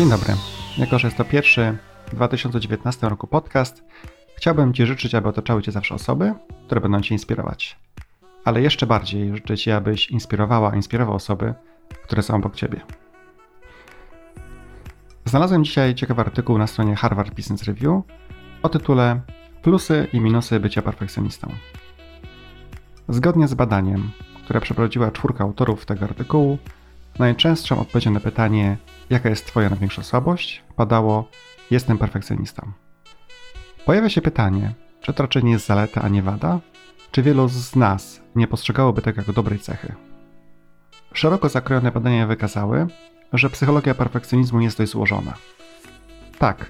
Dzień dobry. Jako, że jest to pierwszy w 2019 roku podcast, chciałbym Ci życzyć, aby otaczały Cię zawsze osoby, które będą Cię inspirować. Ale jeszcze bardziej życzę Ci, abyś inspirowała, inspirował osoby, które są obok Ciebie. Znalazłem dzisiaj ciekawy artykuł na stronie Harvard Business Review o tytule Plusy i minusy bycia perfekcjonistą. Zgodnie z badaniem, które przeprowadziła czwórka autorów tego artykułu, najczęstszą odpowiedzią na pytanie, jaka jest Twoja największa słabość, padało jestem perfekcjonistą. Pojawia się pytanie, czy to raczej nie jest zaleta, a nie wada? Czy wielu z nas nie postrzegałoby tego jako dobrej cechy? Szeroko zakrojone badania wykazały, że psychologia perfekcjonizmu jest dość złożona. Tak,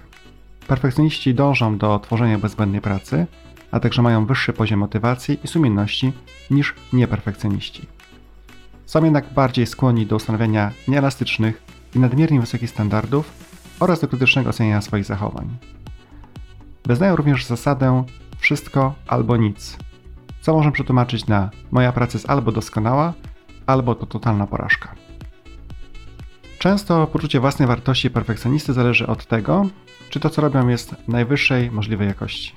perfekcjoniści dążą do tworzenia bezbłędnej pracy, a także mają wyższy poziom motywacji i sumienności niż nieperfekcjoniści. Są jednak bardziej skłonni do ustanawiania nieelastycznych i nadmiernie wysokich standardów oraz do krytycznego oceniania swoich zachowań. Wyznają również zasadę wszystko albo nic, co możemy przetłumaczyć na moja praca jest albo doskonała, albo to totalna porażka. Często poczucie własnej wartości perfekcjonisty zależy od tego, czy to co robią jest najwyższej możliwej jakości.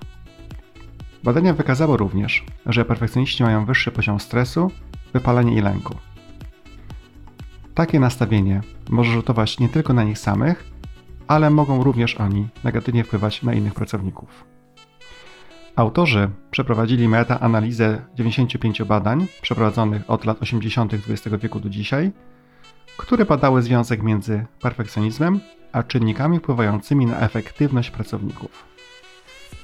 Badania wykazały również, że perfekcjoniści mają wyższy poziom stresu, wypalenia i lęku. Takie nastawienie może rzutować nie tylko na nich samych, ale mogą również oni negatywnie wpływać na innych pracowników. Autorzy przeprowadzili meta-analizę 95 badań przeprowadzonych od lat 80. XX wieku do dzisiaj, które badały związek między perfekcjonizmem a czynnikami wpływającymi na efektywność pracowników.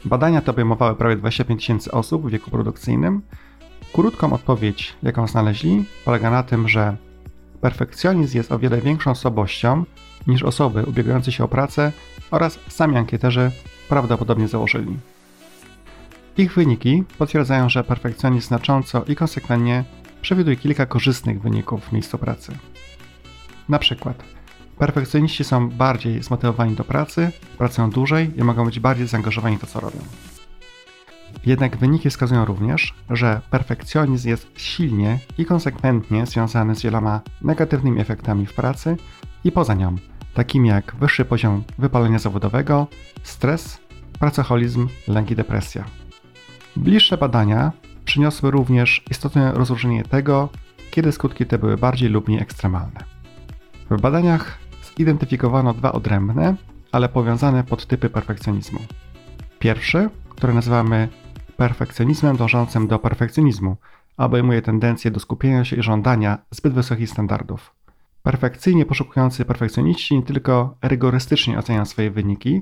Badania te obejmowały prawie 25 tysięcy osób w wieku produkcyjnym. Krótką odpowiedź, jaką znaleźli, polega na tym, że perfekcjonizm jest o wiele większą słabością niż osoby ubiegające się o pracę oraz sami ankieterzy prawdopodobnie założyli. Ich wyniki potwierdzają, że perfekcjonizm znacząco i konsekwentnie przewiduje kilka korzystnych wyników w miejscu pracy. Na przykład, perfekcjoniści są bardziej zmotywowani do pracy, pracują dłużej i mogą być bardziej zaangażowani w to, co robią. Jednak wyniki wskazują również, że perfekcjonizm jest silnie i konsekwentnie związany z wieloma negatywnymi efektami w pracy i poza nią, takimi jak wyższy poziom wypalenia zawodowego, stres, pracoholizm, lęk i depresja. Bliższe badania przyniosły również istotne rozróżnienie tego, kiedy skutki te były bardziej lub mniej ekstremalne. W badaniach zidentyfikowano dwa odrębne, ale powiązane podtypy perfekcjonizmu. Pierwszy, który nazywamy perfekcjonizmem dążącym do perfekcjonizmu, obejmuje tendencję do skupienia się i żądania zbyt wysokich standardów. Perfekcyjnie poszukujący perfekcjoniści nie tylko rygorystycznie oceniają swoje wyniki,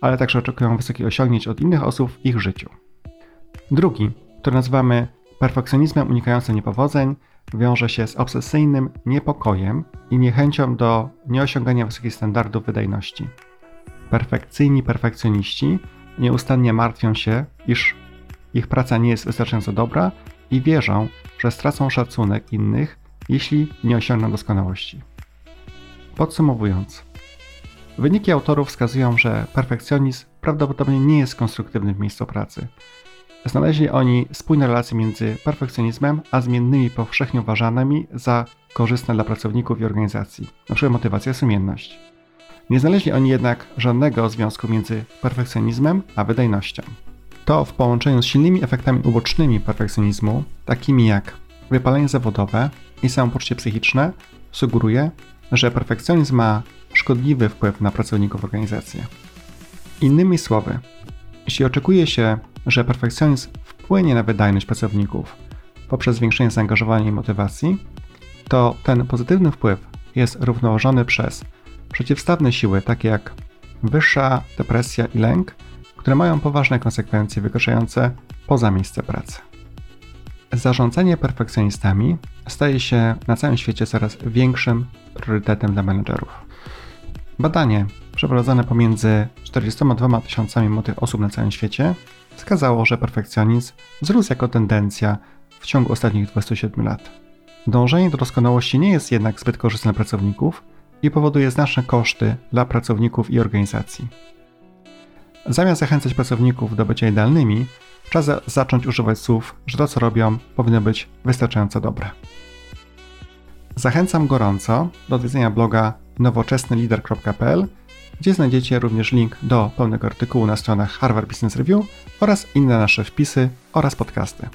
ale także oczekują wysokich osiągnięć od innych osób w ich życiu. Drugi, który nazywamy perfekcjonizmem unikającym niepowodzeń, wiąże się z obsesyjnym niepokojem i niechęcią do nieosiągania wysokich standardów wydajności. Perfekcyjni perfekcjoniści nieustannie martwią się, iż ich praca nie jest wystarczająco dobra i wierzą, że stracą szacunek innych, jeśli nie osiągną doskonałości. Podsumowując, wyniki autorów wskazują, że perfekcjonizm prawdopodobnie nie jest konstruktywny w miejscu pracy. Znaleźli oni spójne relacje między perfekcjonizmem a zmiennymi powszechnie uważanymi za korzystne dla pracowników i organizacji, np. motywacja sumienność. Nie znaleźli oni jednak żadnego związku między perfekcjonizmem a wydajnością. To w połączeniu z silnymi efektami ubocznymi perfekcjonizmu, takimi jak wypalenie zawodowe i samopoczucie psychiczne, sugeruje, że perfekcjonizm ma szkodliwy wpływ na pracowników organizacji. Innymi słowy, jeśli oczekuje się, że perfekcjonizm wpłynie na wydajność pracowników poprzez zwiększenie zaangażowania i motywacji, to ten pozytywny wpływ jest równoważony przez przeciwstawne siły, takie jak wyższa depresja i lęk, które mają poważne konsekwencje wykraczające poza miejsce pracy. Zarządzanie perfekcjonistami staje się na całym świecie coraz większym priorytetem dla menedżerów. Badanie przeprowadzone pomiędzy 42 tysiącami młodych osób na całym świecie wskazało, że perfekcjonizm wzrósł jako tendencja w ciągu ostatnich 27 lat. Dążenie do doskonałości nie jest jednak zbyt korzystne dla pracowników i powoduje znaczne koszty dla pracowników i organizacji. Zamiast zachęcać pracowników do bycia idealnymi, czas zacząć używać słów, że to co robią powinno być wystarczająco dobre. Zachęcam gorąco do odwiedzenia bloga nowoczesnylider.pl, gdzie znajdziecie również link do pełnego artykułu na stronach Harvard Business Review oraz inne nasze wpisy oraz podcasty.